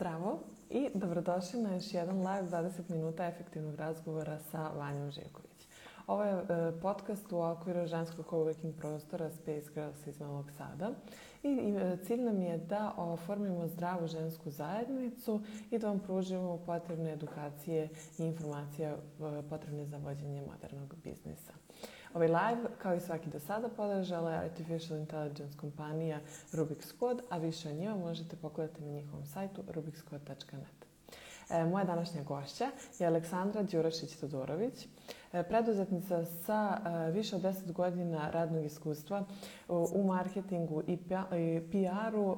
Zdravo i dobrodošli na još jedan live 20 minuta efektivnog razgovora sa Vanjom Živković. Ovo je e, podcast u okviru ženskog coworking prostora Space Girls iz Novog Sada i e, cilj nam je da oformimo zdravu žensku zajednicu i da vam pružimo potrebne edukacije i informacije e, potrebne za vođenje modernog biznisa. Ovaj live, kao i svaki do sada, podržala je Artificial Intelligence kompanija Rubik's Code, a više o njima možete pogledati na njihovom sajtu rubikscode.net. E, moja današnja gošća je Aleksandra Đurašić-Todorović, e, preduzetnica sa e, više od 10 godina radnog iskustva u marketingu i PR-u,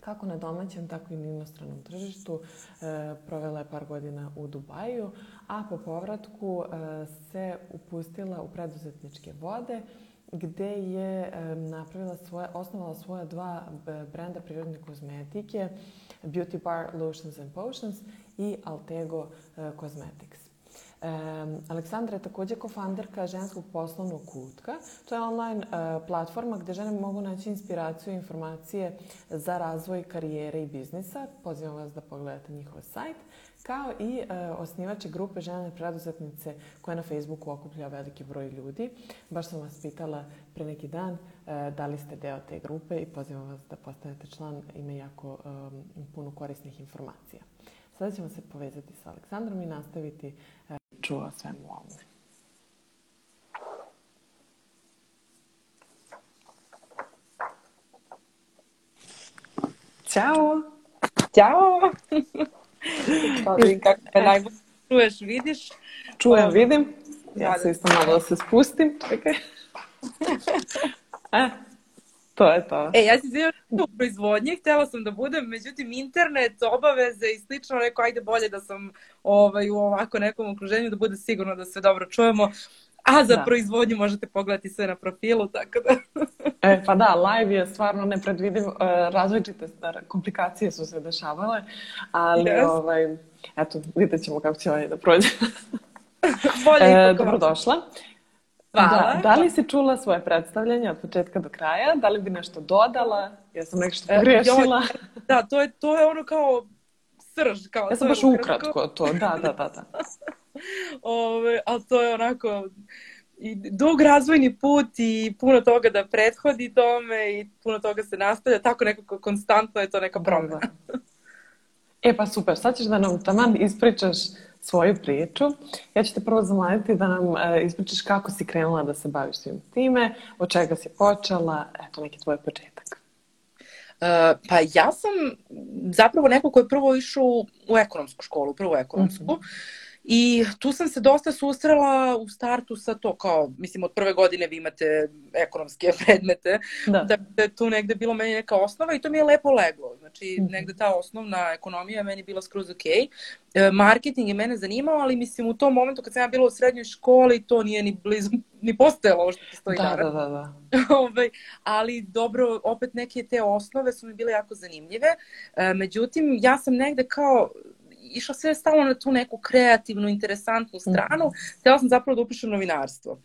kako na domaćem, tako i na inostranom tržištu. E, provela je par godina u Dubaju, a po povratku e, se upustila u preduzetničke vode gde je e, napravila svoje, osnovala svoja dva brenda prirodne kozmetike Beauty Bar Lotions and Potions i Altego Cosmetics. Um, Aleksandra je takođe kofanderka ženskog poslovnog kutka. To je online uh, platforma gde žene mogu naći inspiraciju i informacije za razvoj karijere i biznisa. Pozivam vas da pogledate njihov sajt kao i uh, osnivače grupe žene preduzetnice koja na Facebooku okuplja veliki broj ljudi. Baš sam vas pitala pre neki dan uh, da li ste deo te grupe i pozivam vas da postanete član. Ima jako um, puno korisnih informacija. Sada ćemo se povezati sa Aleksandrom i nastaviti uh, čuo svemu ovome. Ćao! Ćao! Kako najbolje čuješ, vidiš. Čujem, vidim. Ja se isto malo da se spustim. Čekaj. to je to. E, ja sam izvinjala u proizvodnji, htela sam da budem, međutim internet, obaveze i slično, rekao ajde bolje da sam ovaj, u ovako nekom okruženju da bude sigurno da sve dobro čujemo. A za da. proizvodnju možete pogledati sve na profilu, tako da... e, pa da, live je stvarno nepredvidiv, e, različite komplikacije su se dešavale, ali yes. ovaj, eto, vidjet ćemo kako će ovaj da prođe. Bolje e, dobrodošla. Hvala. Da, da li si čula svoje predstavljanje od početka do kraja? Da li bi nešto dodala? Ja sam nešto pogrešila. E, da, to je, to je ono kao srž. Kao, ja sam baš ukratko to, da, da, da. da. Ove, ali to je onako i dug razvojni put i puno toga da prethodi tome i puno toga se nastavlja, tako nekako konstantno je to neka promena. Da. E pa super, sad ćeš da nam taman ispričaš svoju priču. Ja ću te prvo zamoliti da nam e, ispričaš kako si krenula da se baviš svim time, od čega si počela, eto neki tvoj početak. Uh, pa ja sam zapravo neko ko je prvo išao u ekonomsku školu, prvo ekonomsku. Mm -hmm. I tu sam se dosta susrela u startu sa to kao, mislim od prve godine vi imate ekonomske predmete, da, da je tu negde bilo meni neka osnova i to mi je lepo leglo. Znači mm -hmm. negde ta osnovna ekonomija je meni bila skroz ok. E, marketing je mene zanimao, ali mislim u tom momentu kad sam ja bila u srednjoj školi to nije ni blizu, ni postojalo ovo što postoji da, Da, da, da. Ovaj, ali dobro, opet neke te osnove su mi bile jako zanimljive. E, međutim, ja sam negde kao išla sve stalno na tu neku kreativnu, interesantnu stranu. Mm -hmm. Htela sam zapravo da upišem novinarstvo.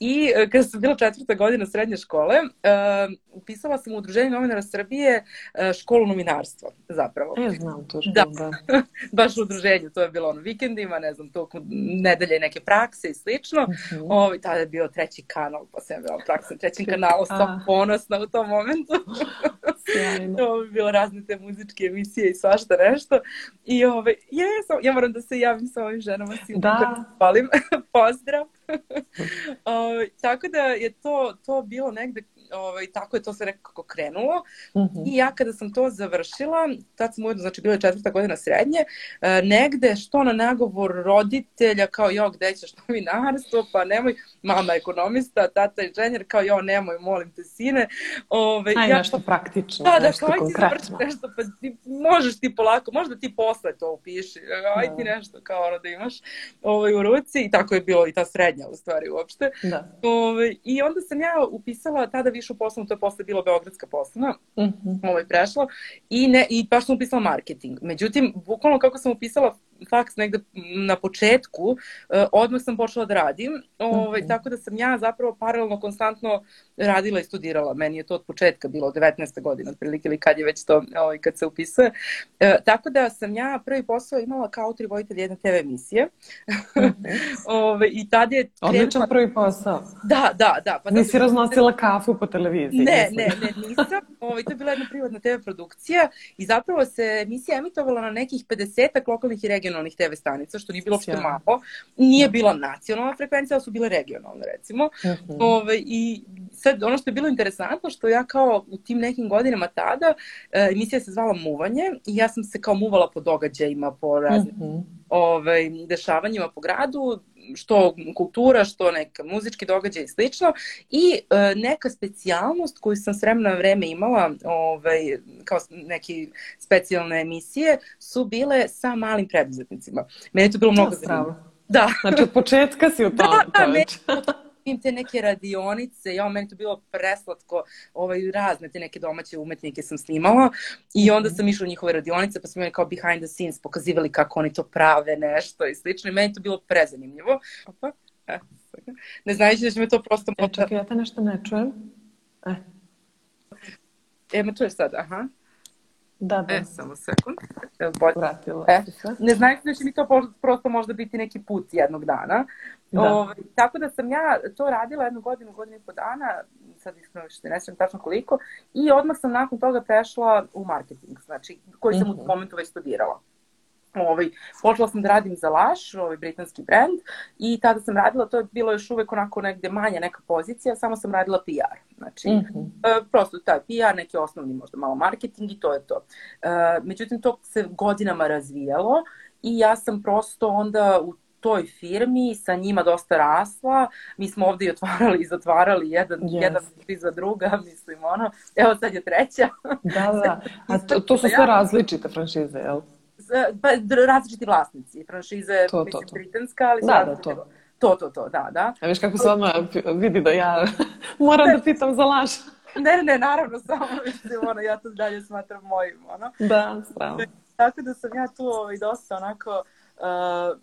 I e, kada sam bila četvrta godina srednje škole, uh, upisala sam u Udruženje novinara Srbije uh, školu novinarstva, zapravo. Ja znam to što da. da. Baš u udruženju, to je bilo ono vikendima, ne znam, to nedelje neke prakse i slično. Mm -hmm. Ovo, ovaj, tada je bio treći kanal, pa sam bila praksa na trećem kanalu, sam ponosna u tom momentu. Ovo je bilo razne te muzičke emisije i svašta nešto. I ove, jesam, ja moram da se javim sa ovim ženama, svim da. volim. Pozdrav. o, tako da je to, to bilo negde ovaj, tako je to se nekako krenulo. Mm -hmm. I ja kada sam to završila, tad sam ujedno, znači bila je četvrta godina srednje, e, negde što na nagovor roditelja, kao jo, gde ćeš novinarstvo, pa nemoj, mama ekonomista, tata inženjer, kao jo, nemoj, molim te sine. Ove, Aj, ja, nešto praktično, da, da, nešto kao, konkretno. Ti nešto, pa ti, možeš ti polako, možda ti posle to upiši, aj ti da. nešto kao ono da imaš ovaj, u ruci i tako je bilo i ta srednja u stvari uopšte. Da. Ove, I onda sam ja upisala tada višu poslovnu, to je posle bilo Beogradska poslovna, mm -hmm. ovaj prešlo, i, ne, i baš sam upisala marketing. Međutim, bukvalno kako sam upisala faks negde na početku, uh, odmah sam počela da radim, ovaj, mm -hmm. tako da sam ja zapravo paralelno konstantno radila i studirala. Meni je to od početka bilo, od 19. godina otprilike, ili kad je već to, ovaj, kad se upisuje. Uh, tako da sam ja prvi posao imala kao autor i vojitelj jedne TV emisije. -hmm. Ove, ovaj, I tad je... Odličan prvi posao. Da, da, da. Pa Nisi da... raznosila kafu po televiziji? Ne, ne, ne, nisam. Ovo, ovaj, to je bila jedna privatna TV produkcija i zapravo se emisija emitovala na nekih 50 lokalnih i regionalnih TV stanica, što nije bilo što malo. Nije bila nacionalna frekvencija, ali su bile regionalne, recimo. Uh mhm. -huh. Ove, I sad, ono što je bilo interesantno, što ja kao u tim nekim godinama tada, e, emisija se zvala Muvanje i ja sam se kao muvala po događajima, po raznim uh mhm. -huh. ovaj, dešavanjima po gradu, što kultura, što neka muzički događaj i slično i e, neka specijalnost koju sam s vremena na vreme imala ovaj, kao neke specijalne emisije su bile sa malim preduzetnicima. Meni je to bilo mnogo zanimljivo. Da. Znači, od početka si u tom. Da, da, im te neke radionice, ja, meni to bilo preslatko, ovaj, razne te neke domaće umetnike sam snimala i onda sam išla u njihove radionice, pa smo imali kao behind the scenes, pokazivali kako oni to prave, nešto i slično i meni to bilo prezanimljivo. Opa, e, ne znajući da će me to prosto... E, čekaj, ja te nešto ne čujem. E. E, me čuješ sad, aha. Da, da. E, samo sekund. Bolje. Vratila e, Ne znajući da će mi to prosto možda biti neki put jednog dana. Da. O, ovaj, tako da sam ja to radila jednu godinu, godinu i po dana, sad iskreno što ne znam tačno koliko, i odmah sam nakon toga prešla u marketing, znači, koji sam mm -hmm. u mhm. momentu već studirala. Ovaj, počela sam da radim za Laš, ovaj britanski brand, i tada sam radila, to je bilo još uvek onako negde manja neka pozicija, samo sam radila PR. Znači, mm -hmm. e, prosto taj PR, neki osnovni možda malo marketing i to je to. E, međutim, to se godinama razvijalo i ja sam prosto onda u toj firmi, sa njima dosta rasla. Mi smo ovde i otvarali i zatvarali jedan, yes. jedan za druga, mislim, ono. Evo sad je treća. Da, da. A to, to su sve različite franšize, jel? Pa, različiti vlasnici. Franšiza je, to, mislim, to, to. britanska, ali da, da, to. To, to, to, da, da. A viš kako se odmah vidi da ja moram da pitam za laž. Ne, ne, naravno, samo mislim, ono, ja to dalje smatram mojim, ono. Da, spravo. Tako da sam ja tu ovaj, dosta onako, uh,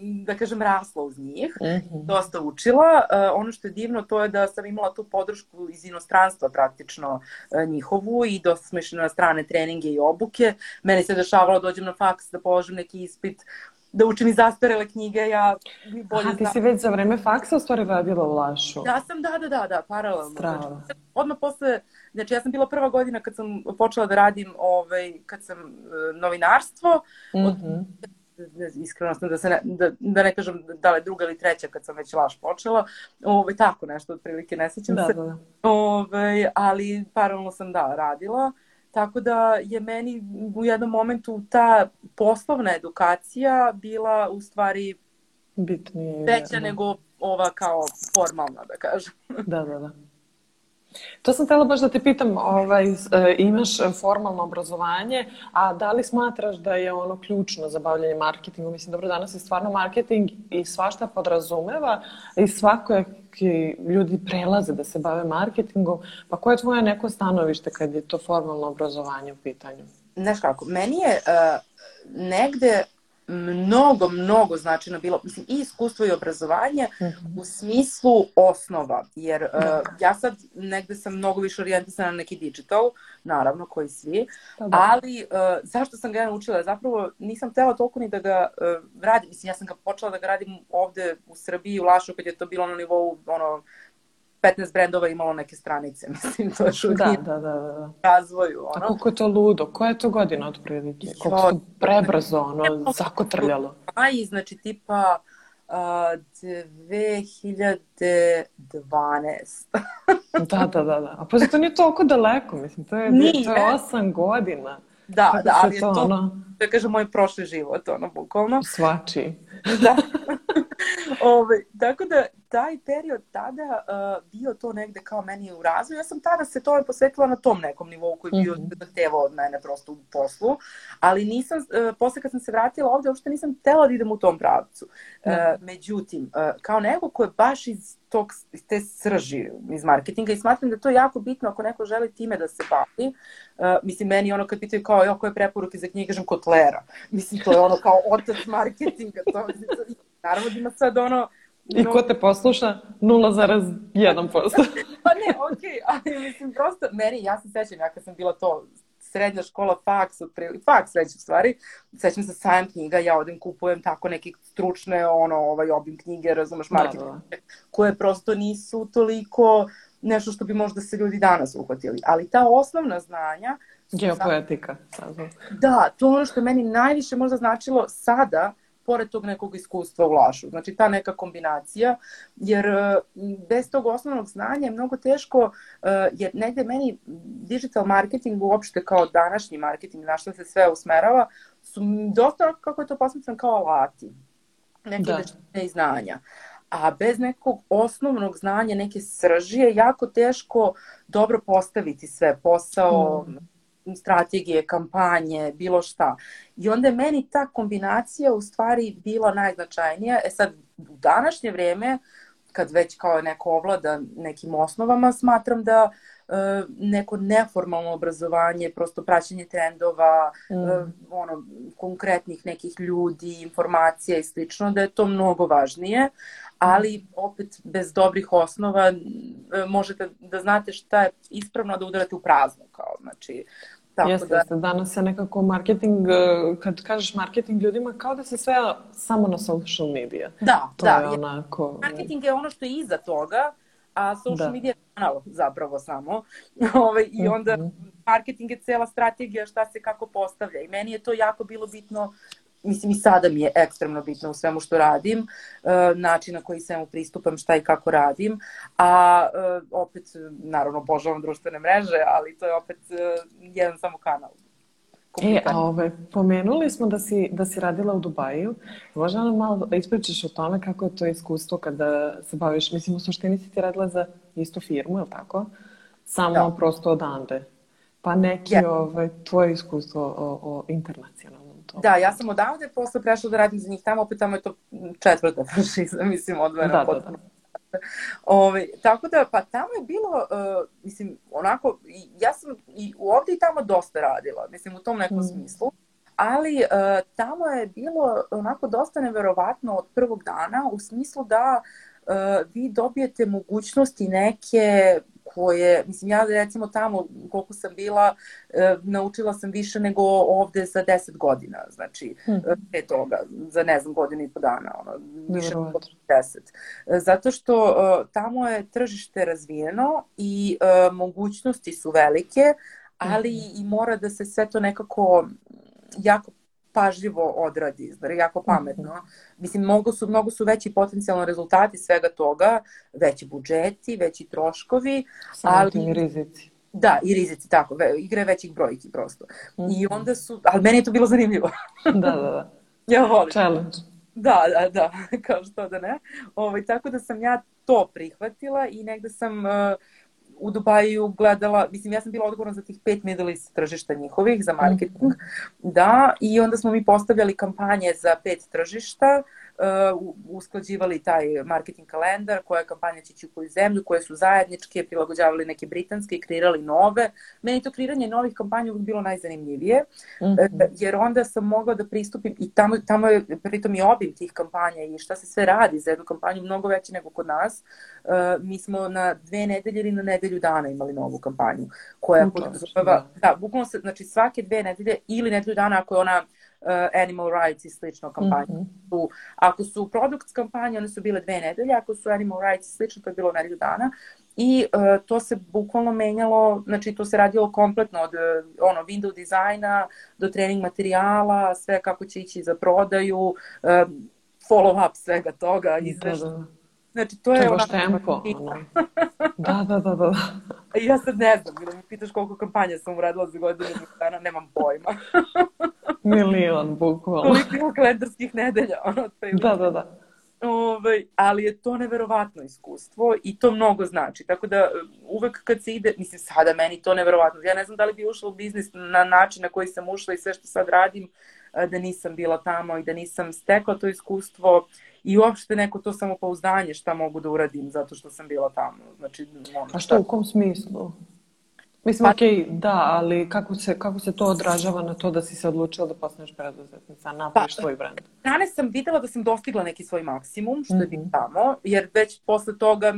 da kažem, rasla uz njih, mm -hmm. dosta učila. Uh, ono što je divno to je da sam imala tu podršku iz inostranstva praktično uh, njihovu i dosta smo išli na strane treninge i obuke. Meni se dešavalo da dođem na faks da položim neki ispit da učim i zastarele knjige, ja bolje Aha, ti si već za vreme faksa u stvari radila u Lašu. Ja sam, da, da, da, da, paralelno. Strava. Znači, odmah posle, znači ja sam bila prva godina kad sam počela da radim, ovaj, kad sam uh, novinarstvo, mm -hmm. od mhm iskreno da, se ne, da, da ne kažem da li druga ili treća kad sam već laš počela, ovaj, tako nešto otprilike ne sećam da, se. Da, da. Ovaj, ali paralelno sam da radila, tako da je meni u jednom momentu ta poslovna edukacija bila u stvari bitnije veća da. nego ova kao formalna, da kažem. Da, da, da. To sam htjela baš da te pitam, ovaj, e, imaš formalno obrazovanje, a da li smatraš da je ono ključno za bavljanje marketingom? Mislim, dobro, danas je stvarno marketing i svašta podrazumeva i svako ljudi prelaze da se bave marketingom, pa koje je tvoje neko stanovište kad je to formalno obrazovanje u pitanju? Znaš kako, meni je uh, negde mnogo, mnogo značajno bilo, mislim, i iskustvo i obrazovanje mhm. -huh. u smislu osnova, jer uh, ja sad negde sam mnogo više orijentisana na neki digital, naravno, koji svi, da, da. ali uh, zašto sam ga ja naučila? Zapravo nisam htela toliko ni da ga uh, radim, mislim, ja sam ga počela da ga radim ovde u Srbiji, u Lašu, kad je to bilo na nivou, ono, 15 brendova imalo neke stranice, mislim, to je da, da, da, da. razvoju. Ono. A koliko je to ludo? Koja je to godina od prilike? Koliko je to prebrzo, ono, zakotrljalo? Aj, znači, tipa uh, 2012. da, da, da, da. A pa to nije toliko daleko, mislim, to je, nije. to je 8 godina. Da, Kako da, ali je to, ono... da kažem, moj prošli život, ono, bukvalno. Svači. da. Ove, tako da, taj period tada uh, bio to negde kao meni u razvoju. Ja sam tada se tome posvetila na tom nekom nivou koji bio mm -hmm. zahtevao od mene prosto u poslu, ali nisam, uh, posle kad sam se vratila ovde, uopšte nisam htela da idem u tom pravcu. Mm. Uh, međutim, uh, kao neko ko je baš iz tog, te srži iz marketinga i smatram da to je jako bitno ako neko želi time da se bavi. Uh, mislim, meni ono kad pitaju kao, jo, koje preporuke za knjige, kažem Kotlera. Mislim, to je ono kao otac marketinga. To, naravno da ima sad ono, I ko te posluša? 0,1%. pa ne, okej, okay, ali mislim prosto, meni, ja se sećam, ja kad sam bila to srednja škola, faks, otprilike, faks već u stvari, sećam se sajam knjiga, ja odem kupujem tako neke stručne, ono, ovaj obim knjige, razumeš, marketing, da, da. koje prosto nisu toliko nešto što bi možda se ljudi danas uhvatili. Ali ta osnovna znanja... Geopoetika. Da, to ono što meni najviše možda značilo sada, pored tog nekog iskustva ulažu. Znači ta neka kombinacija, jer e, bez tog osnovnog znanja je mnogo teško, e, jer negde meni digital marketing uopšte kao današnji marketing, na što se sve usmerava, su dosta, kako je to posmetran, kao alati. Neke da. veštine i znanja a bez nekog osnovnog znanja, neke srži je jako teško dobro postaviti sve, posao, mm strategije, kampanje, bilo šta. I onda je meni ta kombinacija u stvari bila najznačajnija. E sad, u današnje vreme, kad već kao neko ovlada nekim osnovama, smatram da e, neko neformalno obrazovanje, prosto praćenje trendova, mm. e, ono, konkretnih nekih ljudi, informacija i slično, da je to mnogo važnije, ali opet bez dobrih osnova e, možete da znate šta je ispravno da udarate u prazno, kao, znači, Tako jeste, da... jeste. Danas je nekako marketing, e, kad kažeš marketing ljudima, kao da se sve samo na social media. Da, to da. Je onako... Marketing je ono što je iza toga, a social da. media je kanal zapravo samo. Ove, ovaj, I onda mm -hmm. marketing je cela strategija šta se kako postavlja. I meni je to jako bilo bitno mislim i sada mi je ekstremno bitno u svemu što radim, uh, način na koji svemu pristupam, šta i kako radim, a uh, opet, naravno, obožavam društvene mreže, ali to je opet uh, jedan samo kanal. E, a ove, pomenuli smo da si, da si radila u Dubaju. Možda nam malo ispričaš o tome kako je to iskustvo kada se baviš, mislim, u suštini si ti radila za istu firmu, je li tako? Samo da. prosto odande. Pa neki yeah. ove, tvoje iskustvo o, o internacionalnom to. Da, ja sam odavde posle prešla da radim za njih tamo, opet tamo je to četvrta franšiza, mislim, odvojena da, potpuno. Da, da. Ove, tako da, pa tamo je bilo, uh, mislim, onako, ja sam i ovde i tamo dosta radila, mislim, u tom nekom mm. smislu, ali uh, tamo je bilo onako dosta neverovatno od prvog dana, u smislu da uh, vi dobijete mogućnosti neke koje, mislim, ja recimo tamo koliko sam bila, e, naučila sam više nego ovde za 10 godina, znači, hmm. pre toga, za ne znam, godinu i po dana, ono, više nego 10. E, zato što e, tamo je tržište razvijeno i e, mogućnosti su velike, ali hmm. i mora da se sve to nekako jako pažljivo odradi, znači jako pametno. Mm -hmm. Mislim, mnogo su, mnogo su veći potencijalno rezultati svega toga, veći budžeti, veći troškovi, Samo ali... rizici. Da, i rizici, tako, ve, igre većih brojki prosto. Mm -hmm. I mhm. onda su, ali meni je to bilo zanimljivo. da, da, da. Ja volim. Challenge. Da, da, da, kao što da ne. Ovo, ovaj, tako da sam ja to prihvatila i negde sam uh, u Dubaju gledala, mislim ja sam bila odgovorna za tih pet middle east tržišta njihovih za marketing, mm -hmm. da, i onda smo mi postavljali kampanje za pet tržišta, uh, usklađivali taj marketing kalendar, koja kampanja će ići u koju zemlju, koje su zajedničke, prilagođavali neke britanske i kreirali nove. Meni to kreiranje novih kampanja uvijek bilo najzanimljivije, mm -hmm. jer onda sam mogla da pristupim i tamo, tamo je pritom i obim tih kampanja i šta se sve radi za jednu kampanju mnogo veće nego kod nas. Uh, mi smo na dve nedelje ili na nedelju dana imali novu kampanju, koja podrazumeva, da, da bukvalno se, znači svake dve nedelje ili nedelju dana ako je ona uh, animal rights i slično kampanje. Mm -hmm. ako su products kampanje, one su bile dve nedelje, ako su animal rights i slično, to je bilo nedelju dana. I uh, to se bukvalno menjalo, znači to se radilo kompletno od uh, ono, window dizajna do trening materijala, sve kako će ići za prodaju, uh, follow up svega toga, izvešta. Da, da. Znači, to je... Treba tempo, ono. Da, da, da, da. Ja sad ne znam, da mi pitaš koliko kampanja sam uradila za godinu dana, nemam pojma. Milion, bukvalno. Koliko ima kalendarskih nedelja, ono, Da, da, da. Ovaj, ali je to neverovatno iskustvo i to mnogo znači. Tako da uvek kad se ide, mislim sada meni to neverovatno. Ja ne znam da li bi ušla u biznis na način na koji sam ušla i sve što sad radim, da nisam bila tamo i da nisam stekla to iskustvo i uopšte neko to samopouzdanje šta mogu da uradim zato što sam bila tamo. Znači, ono, A što u kom smislu? Mislim, pa, okej, okay, da, ali kako se, kako se to odražava na to da si se odlučila da postaneš preduzetnica, napraviš pa, svoj brand? Strane sam videla da sam dostigla neki svoj maksimum, što mm -hmm. je bilo tamo, jer već posle toga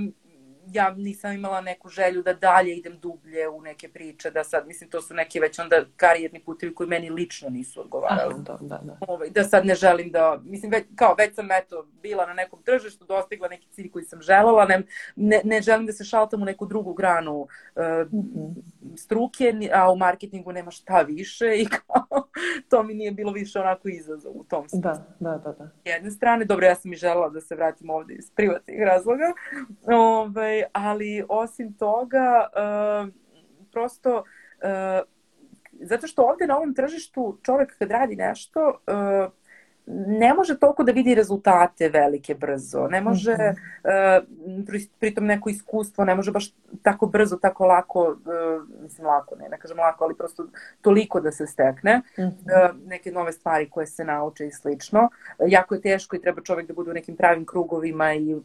ja nisam imala neku želju da dalje idem dublje u neke priče, da sad, mislim, to su neki već onda karijerni putevi koji meni lično nisu odgovarali. Aha, da, da, da. Ovaj, da sad ne želim da, mislim, već, kao već sam eto bila na nekom tržištu, dostigla neki cilj koji sam želela, ne, ne, ne želim da se šaltam u neku drugu granu uh, struke, a u marketingu nema šta više i kao, to mi nije bilo više onako izazov u tom smislu. Da, da, da, da. Jedne strane, dobro, ja sam i želela da se vratim ovde iz privatnih razloga, ovaj, ali osim toga, uh, prosto, uh, zato što ovde na ovom tržištu čovek kad radi nešto, uh, ne može toliko da vidi rezultate velike brzo, ne može uh, pritom neko iskustvo, ne može baš tako brzo, tako lako, uh, mislim lako, ne, ne kažem lako, ali prosto toliko da se stekne, uh, neke nove stvari koje se nauče i slično. Jako je teško i treba čovek da bude u nekim pravim krugovima i uh,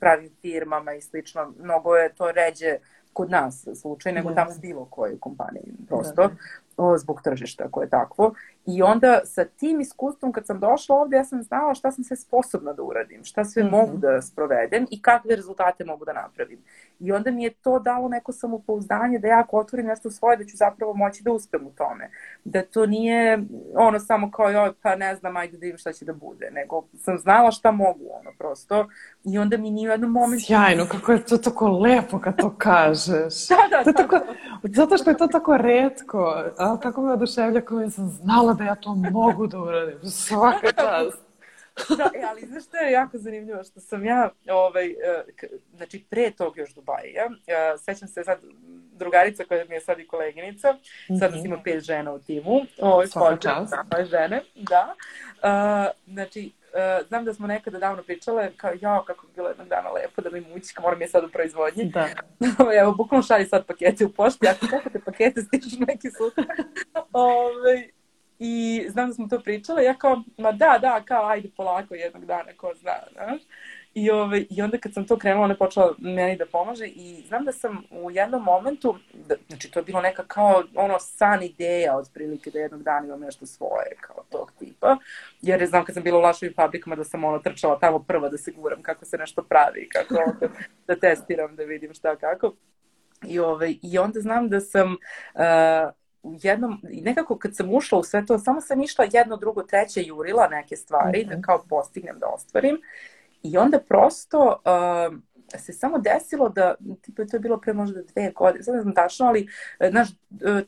pravim firmama i slično. Mnogo je to ređe kod nas slučaj, nego tamo s bilo kojoj kompaniji, prosto. Da, da o, zbog tržišta koje je takvo. I onda sa tim iskustvom kad sam došla ovde, ja sam znala šta sam sve sposobna da uradim, šta sve mm -hmm. mogu da sprovedem i kakve rezultate mogu da napravim. I onda mi je to dalo neko samopouzdanje da ja ako otvorim nešto svoje, da ću zapravo moći da uspem u tome. Da to nije ono samo kao joj, pa ne znam, ajde da vidim šta će da bude, nego sam znala šta mogu, ono, prosto. I onda mi nije u jednom momentu... Sjajno, kako je to tako lepo kad to kažeš. da, da, to da. Tako, zato što je to tako redko ali kako me oduševlja kao sam znala da ja to mogu da uradim. Svaka čast. da, e, ali znaš što je jako zanimljivo, što sam ja, ovaj, e, znači pre tog još Dubaja, e, sećam se sad drugarica koja mi je sad i koleginica, mm -hmm. sad nas ima pet žena u timu, ovaj, Svaka čast. Žene, da. Znači, uh, znam da smo nekada davno pričale, kao ja, kako bi bilo jednog dana lepo da mi mućka, moram je sad u proizvodnji. Da. Evo, bukvalno šalji sad pakete u pošti, ako te pakete stižu neki sutra. Ove, I znam da smo to pričale, ja kao, ma da, da, kao, ajde polako jednog dana, ko zna, znaš. I, ove, ovaj, I onda kad sam to krenula, ona je počela meni da pomaže i znam da sam u jednom momentu, da, znači to je bilo neka kao ono san ideja od prilike da jednog dana imam nešto svoje kao tog tipa, jer znam kad sam bila u lašovim fabrikama da sam ono trčala tamo prva da se guram kako se nešto pravi, kako da, da testiram, da vidim šta kako. I, ove, ovaj, I onda znam da sam uh, jednom, nekako kad sam ušla u sve to, samo sam išla jedno, drugo, treće, jurila neke stvari mm -hmm. da kao postignem, da ostvarim. I onda prosto uh, se samo desilo da, tipa to je bilo pre možda dve godine, sad ne znam tačno, ali e, naš e,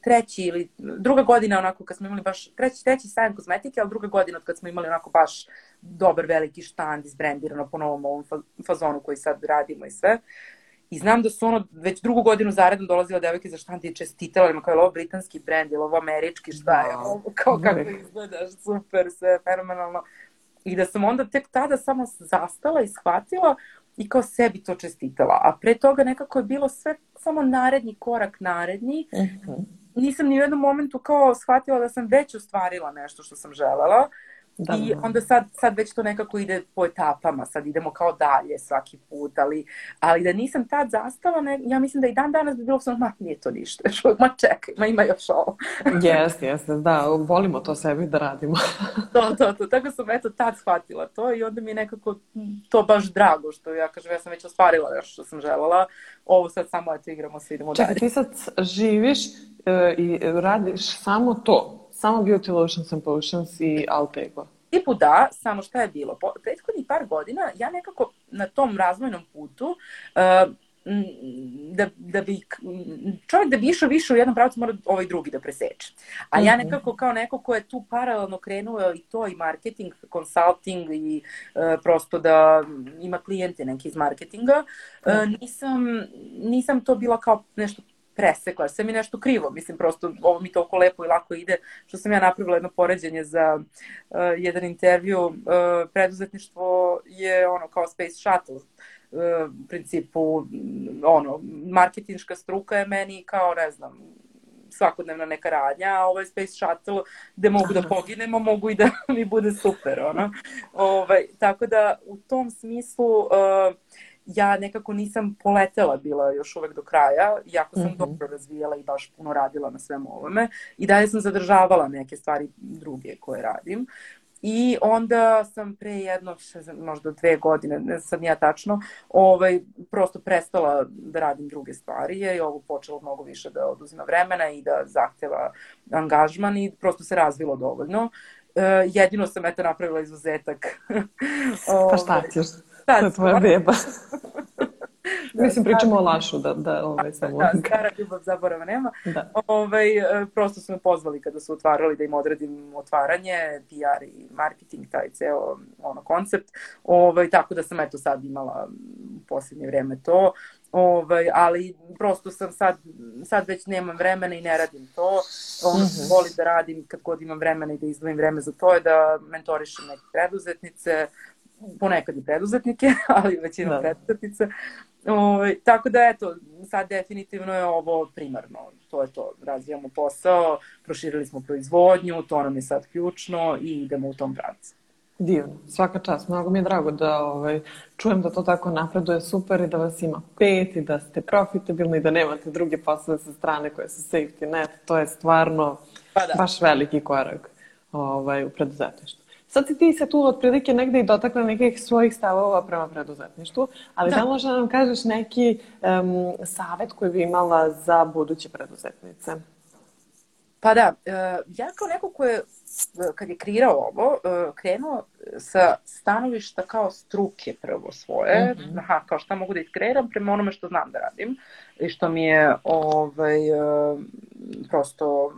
treći ili druga godina onako kad smo imali baš, treći, treći sajam kozmetike, ali druga godina od kad smo imali onako baš dobar veliki štand izbrendirano po novom ovom fazonu koji sad radimo i sve. I znam da su ono već drugu godinu zaredno dolazila devojke za štand i čestitala ima kao je ovo britanski brend ili ovo američki, šta je, ovo, kao kako izgledaš, super, sve fenomenalno. I da sam onda tek tada samo zastala i shvatila i kao sebi to čestitala. A pre toga nekako je bilo sve samo naredni korak naredni. Uh mhm. -huh. Nisam ni u jednom momentu kao shvatila da sam već ostvarila nešto što sam želela. Da, I da. onda sad, sad već to nekako ide po etapama, sad idemo kao dalje svaki put, ali, ali da nisam tad zastala, ne, ja mislim da i dan danas bi bilo sam, ma nije to ništa, još ma čekaj, ma ima još ovo. Jeste, jeste, da, volimo to sebi da radimo. to, to, to, tako sam eto tad shvatila to i onda mi je nekako to baš drago, što ja kažem, ja sam već ostvarila još što sam želela, ovo sad samo eto igramo se, idemo Čekaj, dalje. ti sad živiš e, i radiš samo to, samo Beauty Lotions and Potions i Altego. Tipu da, samo šta je bilo? Po, prethodnih par godina ja nekako na tom razvojnom putu uh, da, da bi čovjek da bi išao više u jednom pravcu mora ovaj drugi da preseče. A ja mhm. nekako kao neko ko je tu paralelno krenuo i to i marketing, consulting i uh, prosto da ima klijente neki iz marketinga, uh, nisam, nisam to bila kao nešto presekla, sve mi nešto krivo, mislim prosto ovo mi toliko lepo i lako ide, što sam ja napravila jedno poređenje za uh, jedan intervju, uh, preduzetništvo je ono kao space shuttle, uh, u principu ono, marketinška struka je meni kao, ne znam, svakodnevna neka radnja, a ovo je Space Shuttle gde mogu da poginemo, mogu i da mi bude super, ono. Ovaj, tako da, u tom smislu, uh, ja nekako nisam poletela bila još uvek do kraja, iako sam mm -hmm. dobro razvijala i baš puno radila na svemu ovome. I dalje sam zadržavala neke stvari druge koje radim. I onda sam pre jedno, možda dve godine, ne sad ja tačno, ovaj, prosto prestala da radim druge stvari, jer je ovo počelo mnogo više da oduzima vremena i da zahteva angažman i prosto se razvilo dovoljno. Uh, jedino sam eto napravila izuzetak. pa šta ovaj, ćeš? Šta je tvoja beba. Da, Mislim, pričamo o Lašu, da, da ovaj, samo... Da, stara ljubav zaborava nema. Da. Ovaj, e, prosto su me pozvali kada su otvarali da im odredim otvaranje, PR i marketing, taj ceo ono, koncept. Ovaj, tako da sam eto sad imala u posljednje vreme to. Ovaj, ali prosto sam sad, sad već nemam vremena i ne radim to. Ono što mm -hmm. volim da radim kad god imam vremena i da izdvojim vreme za to je da mentorišem neke preduzetnice, ponekad i preduzetnike, ali većina da. preduzetnice. O, ovaj, tako da, eto, sad definitivno je ovo primarno. To je to. Razvijamo posao, proširili smo proizvodnju, to nam je sad ključno i idemo u tom pravcu. Divno, svaka čast. Mnogo mi je drago da ovaj, čujem da to tako napreduje super i da vas ima pet i da ste profitabilni i da nemate druge poslove sa strane koje su safety net. To je stvarno pa da. baš veliki korak ovaj, u preduzetništvu. Sad si ti se tu otprilike negde i dotakla nekih svojih stavova prema preduzetništvu, ali da, da možda nam kažeš neki um, savet koji bi imala za buduće preduzetnice? Pa da, e, ja kao neko ko je, kad je kreirao ovo, e, krenuo sa stanovišta kao struke prvo svoje, mm -hmm. aha, kao šta mogu da iskreiram prema onome što znam da radim i što mi je ovaj, e, prosto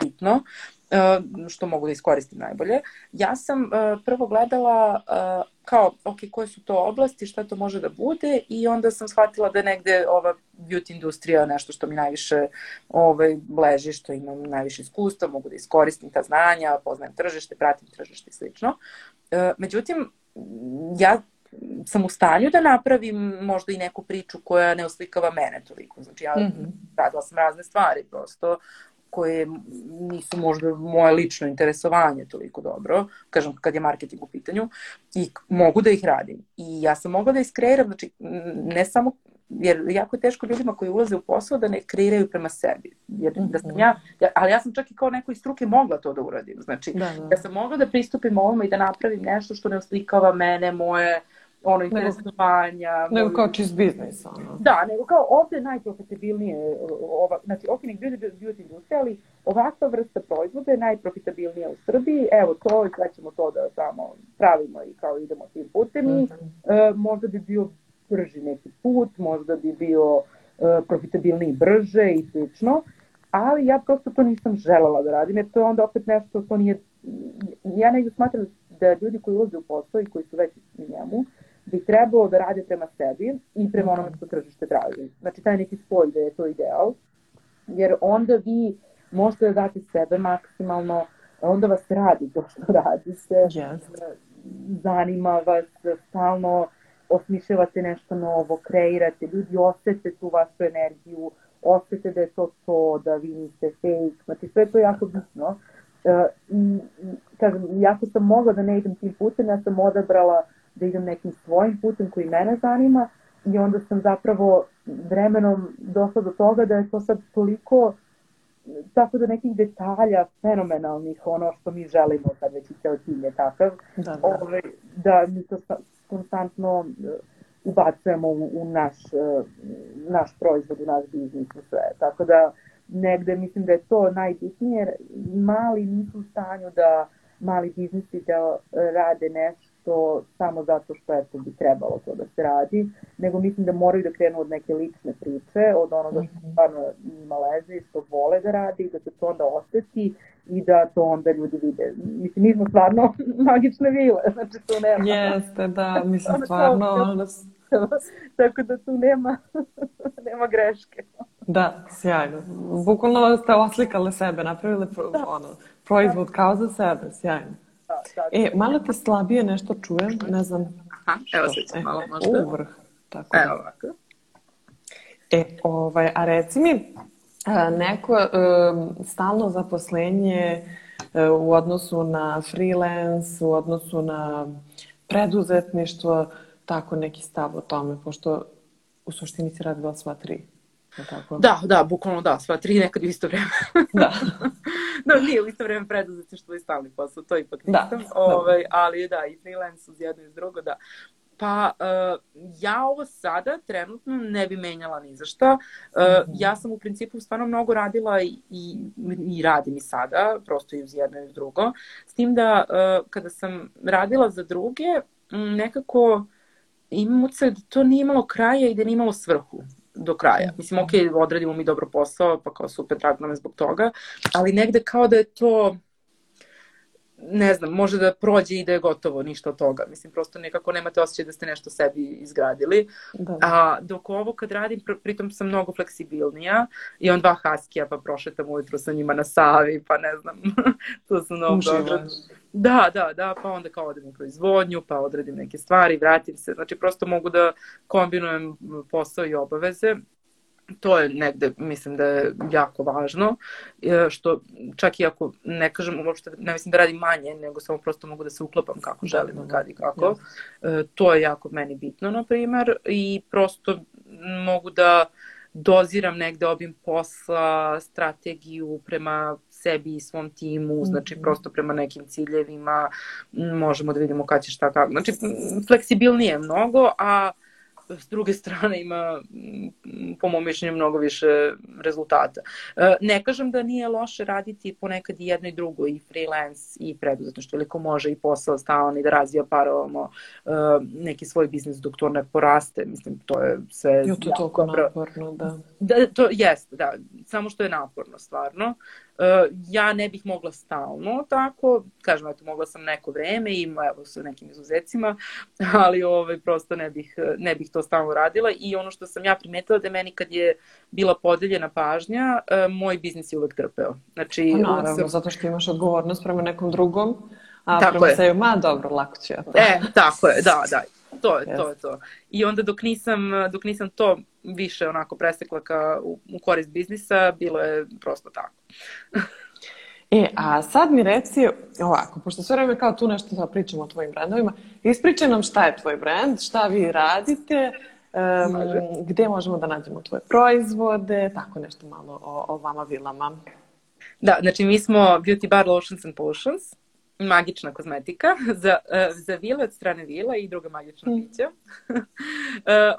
bitno. Eh, što mogu da iskoristim najbolje. Ja sam uh, prvo gledala uh, kao, ok, koje su to oblasti, šta to može da bude i onda sam shvatila da negde ova beauty industrija nešto što mi najviše ovaj, leži, što imam najviše iskustva, mogu da iskoristim ta znanja, poznajem tržište, pratim tržište i slično. Međutim, ja sam u stanju da napravim možda i neku priču koja ne oslikava mene toliko. Znači ja mm -hmm. radila sam razne stvari prosto koje nisu možda moje lično interesovanje toliko dobro, kažem kad je marketing u pitanju, i mogu da ih radim. I ja sam mogla da iskreiram, znači ne samo jer jako je teško ljudima koji ulaze u posao da ne kreiraju prema sebi. Jer da sam ja, ali ja sam čak i kao neko iz struke mogla to da uradim. Znači, da, da. ja sam mogla da pristupim ovome i da napravim nešto što ne oslikava mene, moje uh, ono interesovanja. Nego, nego kao čist biznis, ono. Da, nego kao ovde je najprofitabilnije, ova, znači nek bude beauty industrija, ali ovakva vrsta proizvoda je najprofitabilnija u Srbiji, evo to i sad ćemo to da samo pravimo i kao idemo tim putem i mm -hmm. uh, možda bi bio brži neki put, možda bi bio uh, profitabilniji brže i slično, ali ja prosto to nisam želela da radim, jer to je onda opet nešto, to nije, ja negdje smatram da ljudi koji ulaze u posao i koji su već u njemu, bi trebalo da rade prema sebi i prema onome što tržište traži. Znači, taj neki spoj da je to ideal, jer onda vi možete da date sebe maksimalno, onda vas radi to što radi se, yes. zanima vas, stalno osmišljavate nešto novo, kreirate, ljudi osete tu vašu energiju, osete da je to to, da vi niste fake, znači sve to je jako bitno. Uh, I, kažem, jako sam mogla da ne idem tim putem, ja sam odabrala uh, da idem nekim svojim putem koji mene zanima i onda sam zapravo vremenom došla do toga da je to sad toliko tako da nekih detalja fenomenalnih, ono što mi želimo kad već i ceo tim je takav, da, da. Ove, ovaj, da mi to konstantno uh, ubacujemo u, u naš, uh, naš proizvod, u naš biznis u sve. Tako da negde mislim da je to najbitnije, jer mali nisu u stanju da mali biznisi da rade nešto to samo zato što eto bi trebalo to da se radi, nego mislim da moraju da krenu od neke lične priče, od onoga što mhm. stvarno njima leze i što vole da radi, da se to onda oseti i da to onda ljudi vide. Mislim, mi smo stvarno magične vile, znači tu nema... Jeste, da, mislim stvarno... Tako da tu nema, nema greške. Da, sjajno. Bukvalno ste oslikale sebe, napravile da. ono, proizvod da. kao za sebe, sjajno. Da, da, e, malo te slabije nešto čujem, ne znam. Aha, evo sad malo možda. Uvrh, tako Evo ovako. E, ovaj, a reci mi, neko stalno zaposlenje u odnosu na freelance, u odnosu na preduzetništvo, tako neki stav o tome, pošto u suštini si radila sva tri. Tako? Da, da, bukvalno da, sva tri nekad u isto vreme. da. no, nije u isto vreme preduzetništvo i stalni posao, to ipak da, nisam. Da. Ovaj, ali da, i freelance uz jedno i uz drugo, da. Pa uh, ja ovo sada trenutno ne bi menjala ni za šta. Uh, mm -hmm. Ja sam u principu stvarno mnogo radila i, i, i radim i sada, prosto i uz jedno i uz drugo. S tim da uh, kada sam radila za druge, nekako imam utisak da to nije imalo kraja i da nije imalo svrhu do kraja. Mislim, ok, odradimo mi dobro posao, pa kao super, drago nam je zbog toga, ali negde kao da je to ne znam, može da prođe i da je gotovo, ništa od toga. Mislim, prosto nekako nemate osjećaj da ste nešto sebi izgradili. Da. A dok ovo kad radim, pr pritom sam mnogo fleksibilnija i on dva haskija, pa prošetam ujutru sa njima na Savi, pa ne znam, to su mnogo dobro. Da, da, da, pa onda kao odem u proizvodnju, pa odradim neke stvari, vratim se. Znači, prosto mogu da kombinujem posao i obaveze to je negde, mislim da je jako važno, e, što čak i ako ne kažem uopšte, ne mislim da radim manje, nego samo prosto mogu da se uklopam kako želim, da, kad i kako. E, to je jako meni bitno, na primer, i prosto mogu da doziram negde obim posla, strategiju prema sebi i svom timu, znači mhm. prosto prema nekim ciljevima, možemo da vidimo kad će šta kako. Znači, fleksibilnije mnogo, a s druge strane ima po mom mišljenju mnogo više rezultata. E, ne kažem da nije loše raditi ponekad i jedno i drugo i freelance i preduzetništvo ili ko može i posao stalan i da razvija paralelno e, neki svoj biznis dok to ne poraste. Mislim, to je sve jo, to je toliko naporno, da. da. To jeste, da. Samo što je naporno, stvarno. Uh, ja ne bih mogla stalno tako, kažem, eto, mogla sam neko vreme i evo sa nekim izuzecima, ali ovaj, prosto ne bih, ne bih to stalno radila i ono što sam ja primetila da meni kad je bila podeljena pažnja, uh, moj biznis je uvek trpeo. Znači, pa naravno, sam... zato što imaš odgovornost prema nekom drugom, a tako prema sebi, ma dobro, lako ću ja to. E, tako je, da, da. To je, yes. to je to. I onda dok nisam, dok nisam to više onako presekla ka u, u korist biznisa, bilo je prosto tako. E, a sad mi reci ovako, pošto sve vreme kao tu nešto da pričamo o tvojim brendovima, ispričaj nam šta je tvoj brend, šta vi radite, um, gde možemo da nađemo tvoje proizvode, tako nešto malo o, o vama vilama. Da, znači mi smo Beauty Bar Lotions and Potions magična kozmetika za, uh, za vile od strane vila i druga magična mm. pića. uh,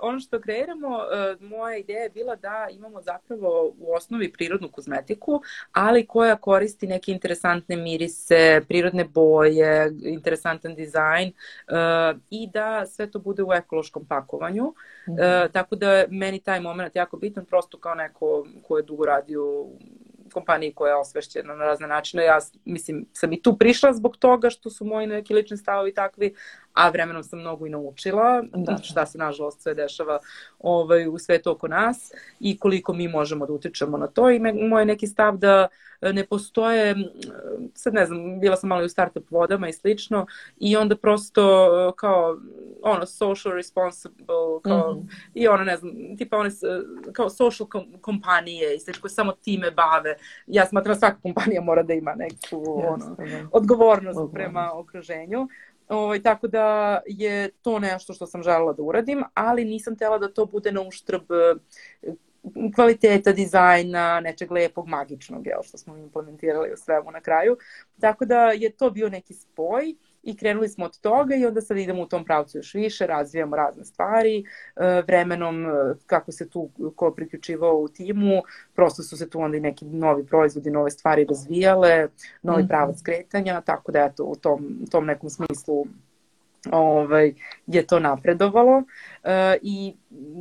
ono što kreiramo, uh, moja ideja je bila da imamo zapravo u osnovi prirodnu kozmetiku, ali koja koristi neke interesantne mirise, prirodne boje, interesantan dizajn uh, i da sve to bude u ekološkom pakovanju. Mm. Uh, tako da meni taj moment jako bitan, prosto kao neko ko je dugo radio kompaniji koja je osvešćena na razne načine. Ja, mislim, sam i tu prišla zbog toga što su moji neki lični stavovi takvi, a vremenom sam mnogo i naučila da. šta se nažalost sve dešava ovaj, u svetu oko nas i koliko mi možemo da utičemo na to i me, moj neki stav da ne postoje, sad ne znam, bila sam malo i u startup vodama i slično i onda prosto kao ono social responsible kao, mm -hmm. i ono ne znam, tipa one kao social kom kompanije i sve koje samo time bave. Ja smatram svaka kompanija mora da ima neku yes, ono, da. odgovornost prema okruženju. Ovaj, tako da je to nešto što sam želela da uradim, ali nisam tela da to bude na uštrb kvaliteta dizajna, nečeg lepog, magičnog, jel, što smo implementirali u svemu na kraju. Tako da je to bio neki spoj i krenuli smo od toga i onda sad idemo u tom pravcu još više, razvijamo razne stvari, e, vremenom e, kako se tu ko priključivao u timu, prosto su se tu onda i neki novi proizvodi, nove stvari razvijale, novi mhm. pravac kretanja, tako da eto u tom, u tom nekom smislu ovaj, je to napredovalo uh, i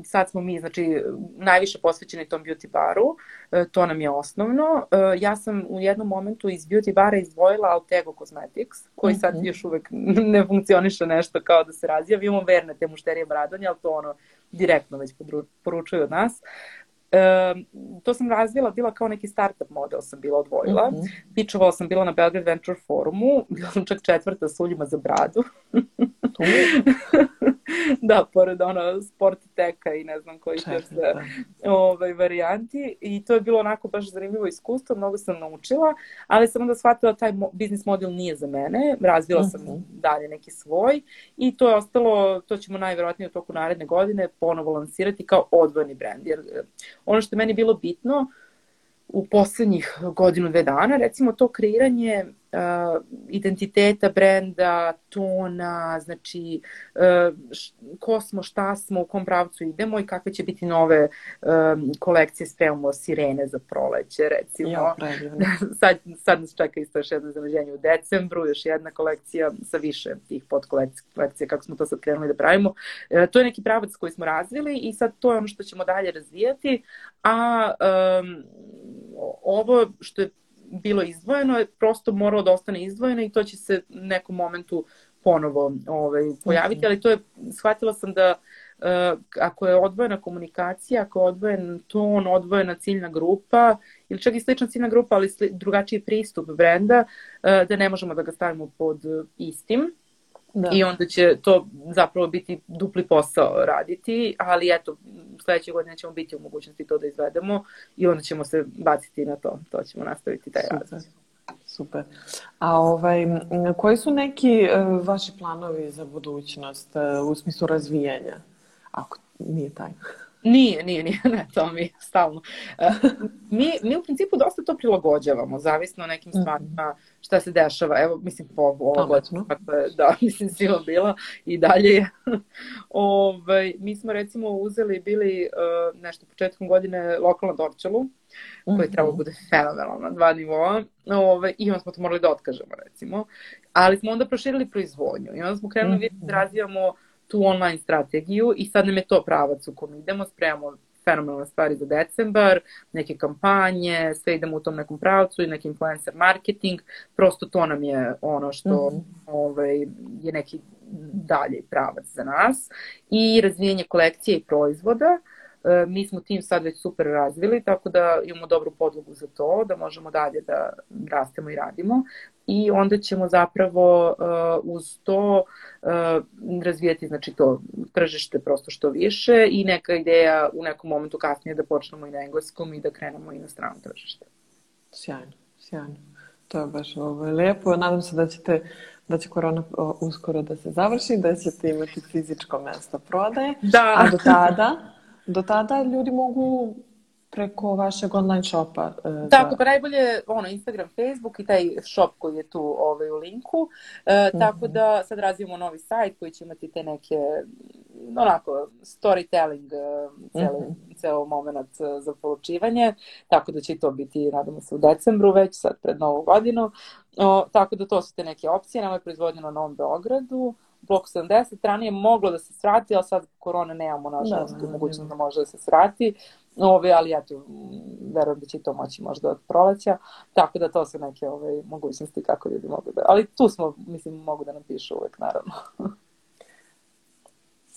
sad smo mi znači, najviše posvećeni tom beauty baru, uh, to nam je osnovno. Uh, ja sam u jednom momentu iz beauty bara izdvojila Altego Cosmetics, koji sad mm -hmm. još uvek ne funkcioniše nešto kao da se razvija. Vi imamo verne te mušterije bradanje, ali to ono direktno već poručuju od nas. E, to sam razvila, bila kao neki startup model sam bila odvojila. Mm -hmm. Pičovala sam bila na Belgrade Venture forumu, bila sam čak četvrta s uljima za bradu. da, pored ono sport teka i ne znam koji još sve ovaj, varijanti. I to je bilo onako baš zanimljivo iskustvo, mnogo sam naučila, ali sam onda shvatila taj mo biznis model nije za mene. Razvila sam uh mhm. -huh. dalje neki svoj i to je ostalo, to ćemo najverovatnije u toku naredne godine ponovo lansirati kao odvojeni brand. Jer ono što je meni bilo bitno u poslednjih godinu, dve dana, recimo to kreiranje uh, identiteta brenda, tona, znači uh, ko smo, šta smo, u kom pravcu idemo i kakve će biti nove um, kolekcije, spremamo sirene za proleće, recimo. Ja, sad, sad nas čeka isto još jedno zanaženje u decembru, još jedna kolekcija sa više tih podkolekcija, kako smo to sad krenuli da pravimo. Uh, to je neki pravac koji smo razvili i sad to je ono što ćemo dalje razvijati, a um, ovo što je bilo izdvojeno je prosto moralo da ostane izdvojeno i to će se nekom momentu ponovo ovaj, pojaviti, ali to je, shvatila sam da uh, ako je odvojena komunikacija, ako je odvojen ton, odvojena ciljna grupa ili čak i slična ciljna grupa, ali sli, drugačiji pristup brenda, uh, da ne možemo da ga stavimo pod istim. Da. I onda će to zapravo biti dupli posao raditi, ali eto, sledeće godine ćemo biti u mogućnosti to da izvedemo i onda ćemo se baciti na to. To ćemo nastaviti taj razvoj. Super. A ovaj, koji su neki uh, vaši planovi za budućnost uh, u smislu razvijanja? Ako nije taj. Nije, nije, nije, ne, to mi stalno. Uh, mi, mi u principu dosta to prilagođavamo, zavisno o nekim mhm. stvarima šta se dešava. Evo, mislim, po ovo godinu, kako je, da, mislim, sila bila i dalje je. Ove, ovaj, mi smo recimo uzeli, bili uh, nešto početkom godine lokalno dorčalu, koji mm -hmm. treba bude fenomenalno na dva nivoa, ove, i onda smo to morali da otkažemo, recimo. Ali smo onda proširili proizvodnju i onda smo krenuli mm -hmm. da razvijamo tu online strategiju i sad nam je to pravac u kom idemo, spremamo fenomenalne stvari za decembar, neke kampanje, sve idemo u tom nekom pravcu i neki influencer marketing, prosto to nam je ono što mm -hmm. ovaj, je neki dalji pravac za nas i razvijenje kolekcije i proizvoda. E, mi smo tim sad već super razvili, tako da imamo dobru podlogu za to, da možemo dalje da rastemo i radimo i onda ćemo zapravo uh, uz to uh, razvijati znači to tržište prosto što više i neka ideja u nekom momentu kasnije da počnemo i na engleskom i da krenemo i na strano tržište. Sjajno, sjajno. To je baš ovo, lepo. Nadam se da ćete da će korona uskoro da se završi, da ćete imati fizičko mesto prodaje. Da. A do tada, do tada ljudi mogu preko vašeg online shopa. E, tako, pa najbolje ono, Instagram, Facebook i taj shop koji je tu ovaj, u linku. E, mm -hmm. Tako da sad razvijemo novi sajt koji će imati te neke onako storytelling e, ceo, mm -hmm. ceo moment e, za polučivanje. Tako da će to biti, nadamo se, u decembru već, sad pred novu godinu. O, tako da to su te neke opcije. Nama je proizvodnjeno na Novom Beogradu blok 70, ranije moglo da se svrati, ali sad korona nemamo nažalost da, mogućnost da može da se svrati. Ove, ali eto, verujem da će to moći možda od proleća, tako da to su neke ove, mogućnosti kako ljudi mogu da... Ali tu smo, mislim, mogu da nam pišu uvek, naravno.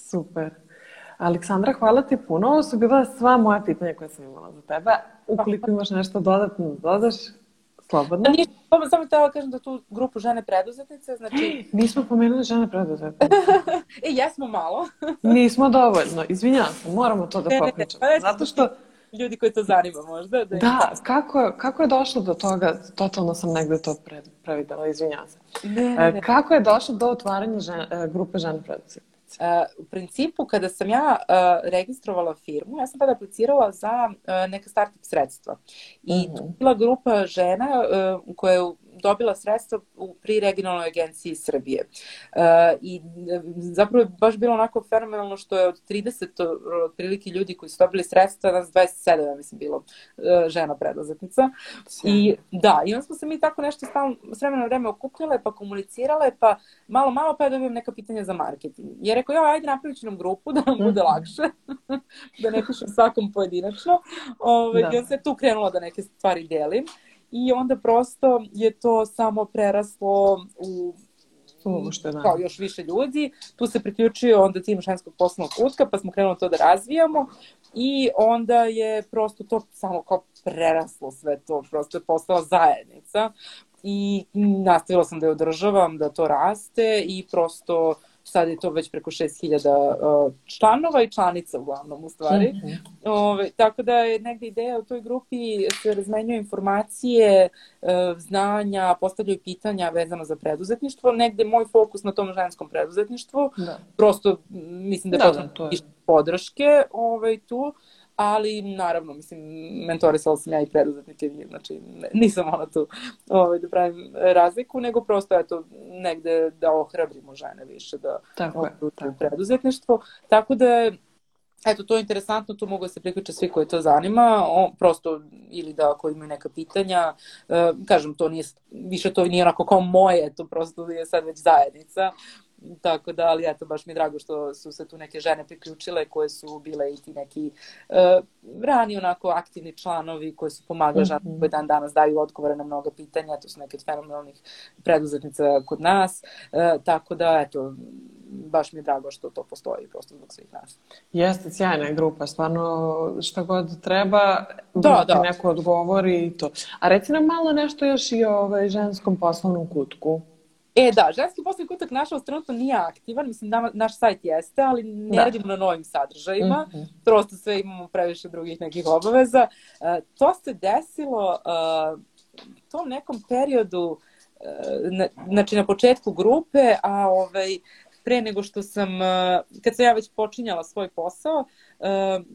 Super. Aleksandra, hvala ti puno. Ovo su bila sva moja pitanja koje sam imala za tebe. Ukoliko imaš nešto dodatno da dodaš, slobodno. Ništa, samo htela kažem da tu grupu žene preduzetnice, znači... Nismo pomenuli žene preduzetnice. e, jesmo malo. Nismo dovoljno, izvinjavam se, moramo to da popričamo. Pa Zato što... Ljudi koji to zanima možda. Da, da kako, kako je došlo do toga, totalno sam negde to previdela, izvinjavam se. Ne, ne. E, kako je došlo do otvaranja žen, e, grupe žene preduzetnice? Uh, u principu, kada sam ja uh, registrovala firmu, ja sam tada aplicirala za uh, neka startup sredstva. I mm -hmm. bila grupa žena uh, koja je dobila sredstva u, pri regionalnoj agenciji Srbije. Uh, I zapravo je baš bilo onako fenomenalno što je od 30 otprilike ljudi koji su dobili sredstva, nas 27, ja mislim, bilo uh, žena preduzetnica. I da, i onda smo se mi tako nešto stalno, s vremena na vreme okupljale, pa komunicirale, pa malo, malo pa ja dobijem neka pitanja za marketing. Jer rekao, ja, ajde napravit ću nam grupu da nam bude mhm. lakše, da ne pišem svakom pojedinačno. Ove, ovaj, da. I onda se tu krenula da neke stvari delim i onda prosto je to samo preraslo u uopšte, da. kao još više ljudi. Tu se priključio onda tim ženskog poslovnog kutka, pa smo krenuli to da razvijamo i onda je prosto to samo kao preraslo sve to, prosto je postala zajednica i nastavila sam da je održavam, da to raste i prosto sad je to već preko 6000 uh, članova i članica uglavnom u stvari. Mm -hmm. Ove, tako da je negde ideja u toj grupi se razmenjuju informacije, uh, znanja, postavljaju pitanja vezano za preduzetništvo. Negde moj fokus na tom ženskom preduzetništvu. Da. Prosto mislim da, da, da to je podrške ovaj, tu ali naravno, mislim, mentorisala sam ja i preduzetnike, znači nisam ona tu ovaj, da pravim razliku, nego prosto eto, negde da ohrabrimo žene više da tako je, tako. preduzetništvo. Tako da Eto, to je interesantno, tu mogu da se priključe svi koji to zanima, o, prosto ili da ako imaju neka pitanja, e, kažem, to nije, više to nije onako kao moje, to prosto je sad već zajednica, Tako da, ali eto, baš mi je drago što su se tu neke žene priključile koje su bile i ti neki uh, rani onako aktivni članovi koji su pomagali mm -hmm. koji dan danas daju odgovore na mnoga pitanja, to su neke od fenomenalnih preduzetnica kod nas, uh, tako da, eto, baš mi je drago što to postoji prosto zbog svih nas. Jeste, sjajna grupa, stvarno šta god treba, da, da. neko odgovori i to. A reci nam malo nešto još i o ovaj, ženskom poslovnom kutku. E da, ženski poslovni kutak nažalost trenutno nije aktivan, mislim da naš sajt jeste, ali ne da. radimo na novim sadržajima, mm -hmm. prosto sve imamo previše drugih nekih obaveza. Uh, to se desilo uh, tom nekom periodu, uh, na, znači na početku grupe, a ovaj, pre nego što sam, kad sam ja već počinjala svoj posao,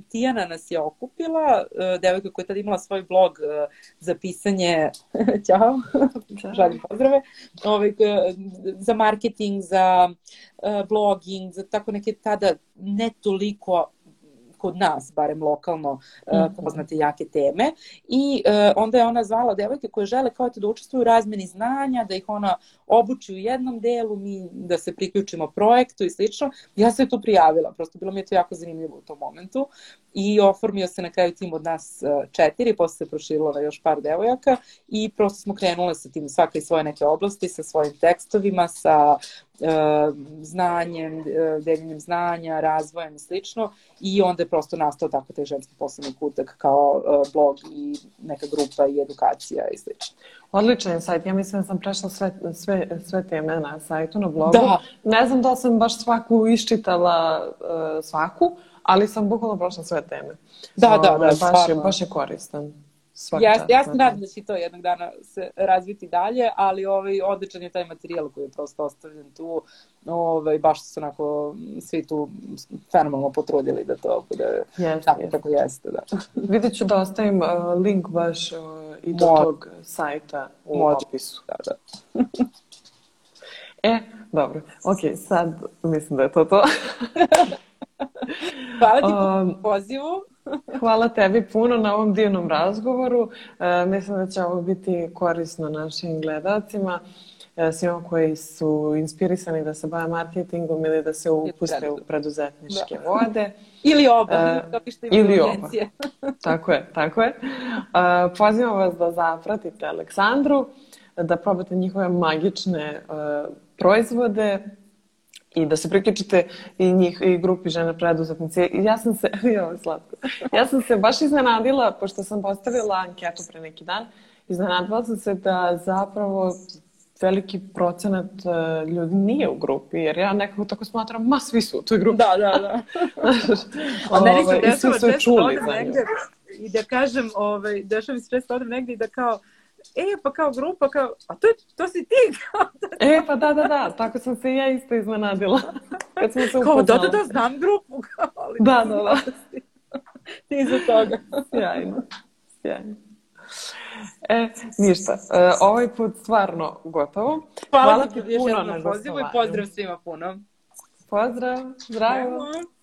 Tijana nas je okupila, devojka koja je tada imala svoj blog za pisanje, ćao, žalim pozdrave, ovaj, za marketing, za blogging, za tako neke tada ne toliko kod nas, barem lokalno, mm -hmm. poznate jake teme. I uh, onda je ona zvala devojke koje žele kao da učestvuju u razmeni znanja, da ih ona obuči u jednom delu, mi da se priključimo projektu i slično. Ja se tu prijavila, prosto bilo mi je to jako zanimljivo u tom momentu i oformio se na kraju tim od nas uh, četiri, posle se proširilo na još par devojaka i prosto smo krenule sa tim svaka iz svoje neke oblasti, sa svojim tekstovima, sa znanjem, uh, deljenjem znanja, razvojem i slično i onda je prosto nastao tako taj ženski poslovni kutak kao uh, blog i neka grupa i edukacija i slično. Odličan je sajt. Ja mislim da sam prešla sve, sve, sve teme na sajtu, na blogu. Da. Ne znam da sam baš svaku iščitala svaku, ali sam bukvalno prošla sve teme. Da, da, da, baš, je, baš je koristan. Svaka ja, ja se nadam da će to jednog dana se razviti dalje, ali ovaj, odličan je taj materijal koji je prosto ostavljen tu. Ovaj, baš su onako svi tu fenomenalno potrudili da to bude yes, tako yes. kako jeste. Da. Vidjet ću da ostavim uh, link baš uh, i do Mod. tog sajta u Mod. opisu. Da, da. e, dobro. Ok, sad mislim da je to to. Hvala ti um, pozivu. Hvala tebi puno na ovom divnom razgovoru. E, mislim da će ovo biti korisno našim gledalcima, e, svima koji su inspirisani da se bave marketingom ili da se upuste u preduzetničke da. vode. Ili oba, e, ili oba. tako je, tako je. Pozivam vas da zapratite Aleksandru, da probate njihove magične proizvode, i da se priključite i njih i grupi žene preduzetnice. I ja sam se, jo, slatko, ja sam se baš iznenadila, pošto sam postavila anketu pre neki dan, iznenadila sam se da zapravo veliki procenat uh, ljudi nije u grupi, jer ja nekako tako smatram, ma svi su u toj grupi. Da, da, da. A meni se ovaj, dešava često odem negde i da kažem, ovaj, dešava mi se često odem negde i da kao, e, pa kao grupa, kao, a to, to si ti. e, pa da, da, da, tako sam se i ja isto iznenadila. Kad smo se upoznali. Kao, da, da, da, znam grupu. Kao, ali da, da, da. Ti za toga. Sjajno, sjajno. E, ništa. E, ovaj put stvarno gotovo. Hvala, Hvala ti puno na pozivu i pozdrav svima puno. Pozdrav, zdravo. Zdravo.